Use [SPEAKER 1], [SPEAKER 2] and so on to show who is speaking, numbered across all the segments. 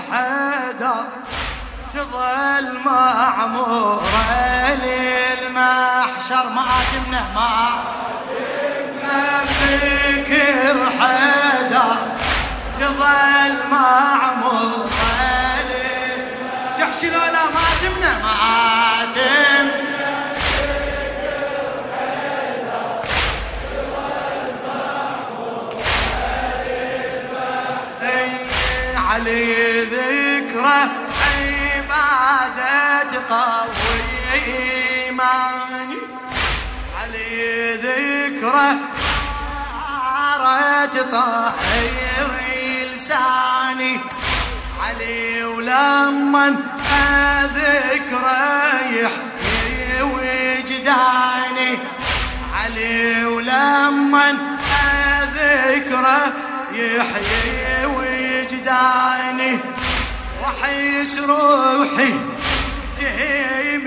[SPEAKER 1] حيدر تظل معمورة للمحشر ما تمنه ما ذكر حيدر تظل معمورة علي ذكره عبادة قوي إيماني علي ذكره عارة طهير لساني. علي ولمن أذكره يحيي وجداني. علي ولمن أذكره يحيي وجداني وحيس روحي تهيم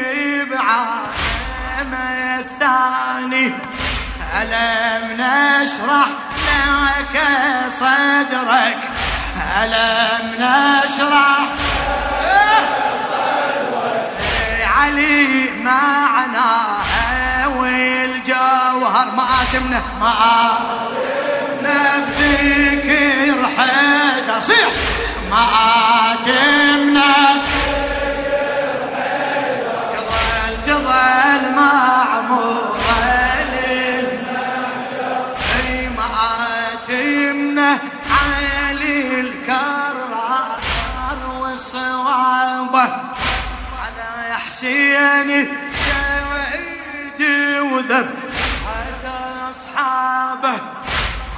[SPEAKER 1] بعالم الثاني. ألم نشرح لك صدرك؟ ألم نشرح؟ علي معناها والجوهر ما تمنه ما نبذكر صيح ما تمنى تظل تظل معمورة ما تمنى علي الكرار والصوابة. على حسين شهيد وذب حتى أصحابه.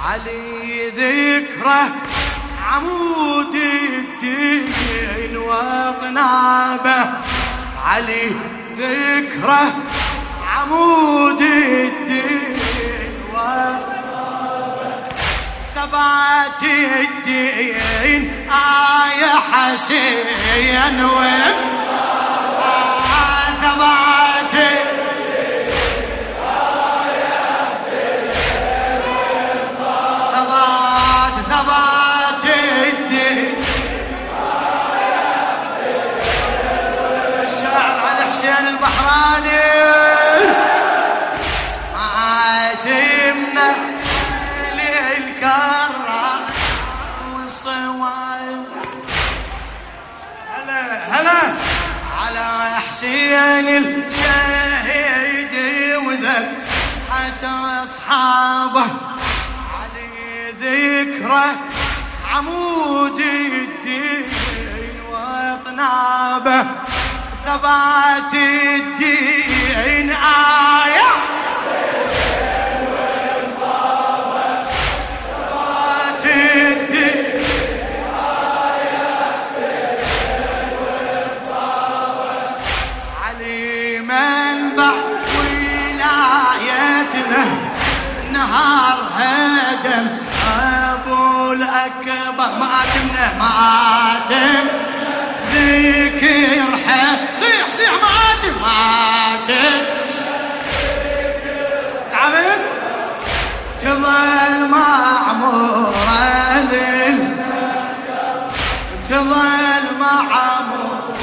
[SPEAKER 1] علي ذكره عمود الدين وطنابه علي ذكره. عمود الدين وطنابه ثبات الدين آية حسين وين حسين الشهيد وذب حتى أصحابه علي ذكره عمود الدين وأطنابه ثبات الدين آية. ماتم ذكر صيح صيح ماتم ماتم تعبت؟ تظل معمورة لل تظل معمورة.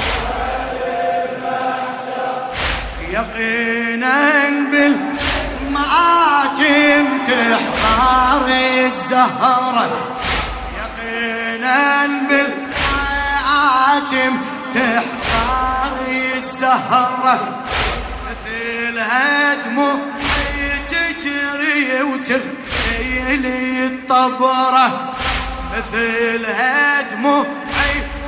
[SPEAKER 1] يقينا بالمآتم تحضر الزهرة يقينا بالمآتم تحضر الزهرة مثل هدمه تجري وتغسل الطبرة. مثل هدمه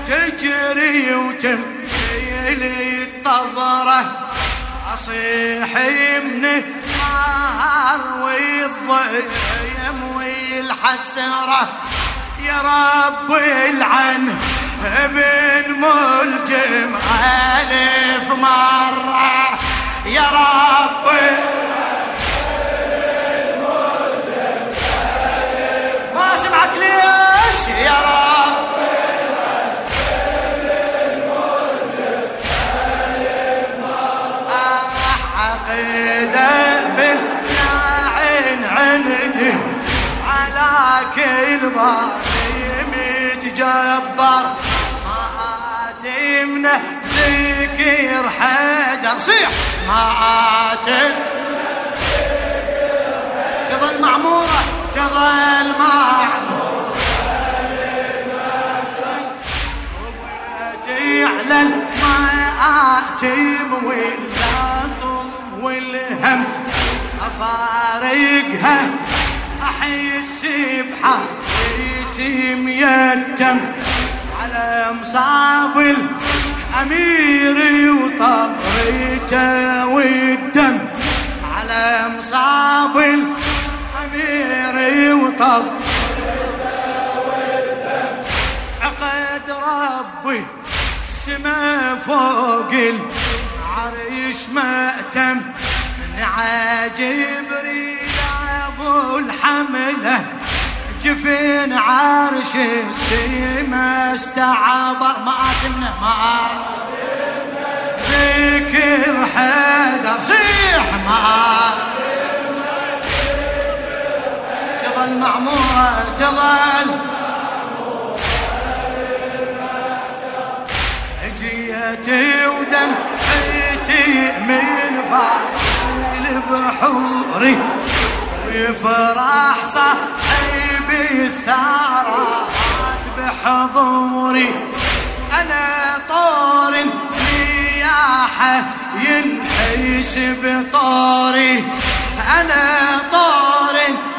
[SPEAKER 1] تجري وتغسل الطبرة. أصيح من النهار والضيم والحسرة. يا رب العن ابن ملجم ألف مرة. يا رب. ما سمعك ليش؟ يا رب. عقيدة يتجبر ما ماتمنا ذكر حيدر صيح. ماتم تظل معمورة تظل معمورة. على المآتم واللاطم والهم. أفارقها أحس بحياتي يتم على مصاب الأمير وطبريته والدم على مصاب الأمير وطب عقد ربي السما فوق العريش مأتم نعاجب ابو الحمله جفن عرش السما استعبر ما اتمنى ما ذكر حيدر صيح ما تظل معمورة تظل. جيتي ودم حيتي من فاضل بحوري. ويفرح صاحبي الثارات بحضوري. أنا طور مياحة ينحيس بطوري. أنا طور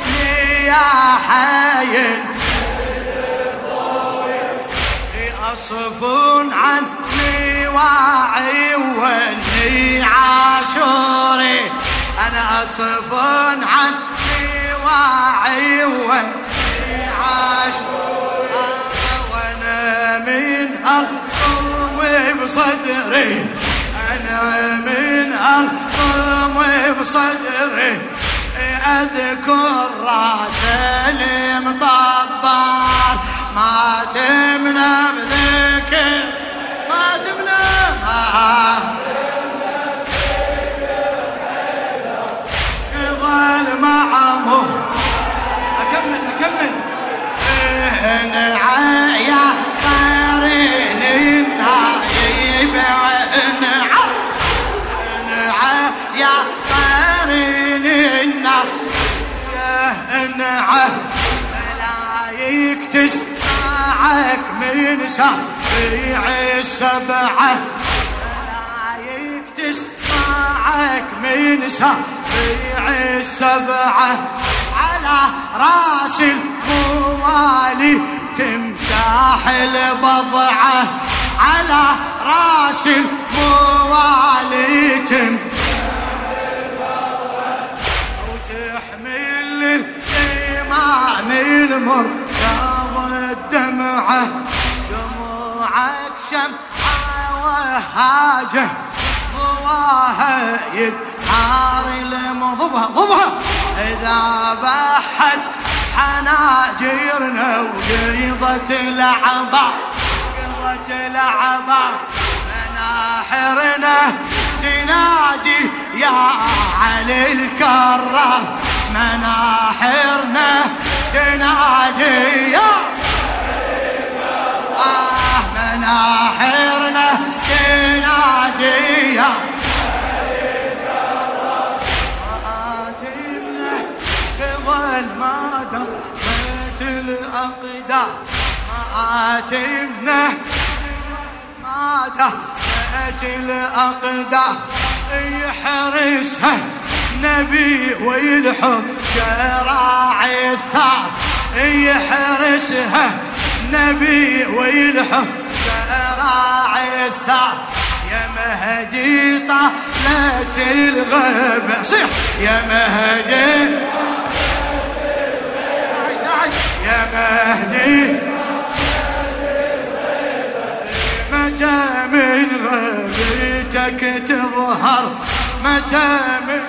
[SPEAKER 1] مياحة ينحيس أصفون عني واعي واني عاشوري. أنا أصفون عني واعي عاش وأنا من القوم بصدري. أنا من القوم بصدري. أذكر رأس المطبر ما تمنى ملايك تسمعك من سبيع السبعة. ملايك تسمعك من سبيع السبعة. على راس الموالي تمساح البضعة. على راس الموالي تمساح الإمام المرتضى الدمعة دموعك شمعة وهاجة مواهيد حار المضبها ضبها إذا بحت حناجرنا وقيضت لعبا قيضت لعبا مناحرنا تنادي يا علي الكرة مناحرنا تنادي يا آه مناحرنا تنادي يا الأقدار. ما ما دهت الأقدار. يحرسها نبي ويلحق راعي الثار. يحرسها نبي ويلحق راعي الثار. يا مهدي طالت الغبة صيح. يا مهدي. يا مهدي. متى من غيبتك تظهر؟ متى من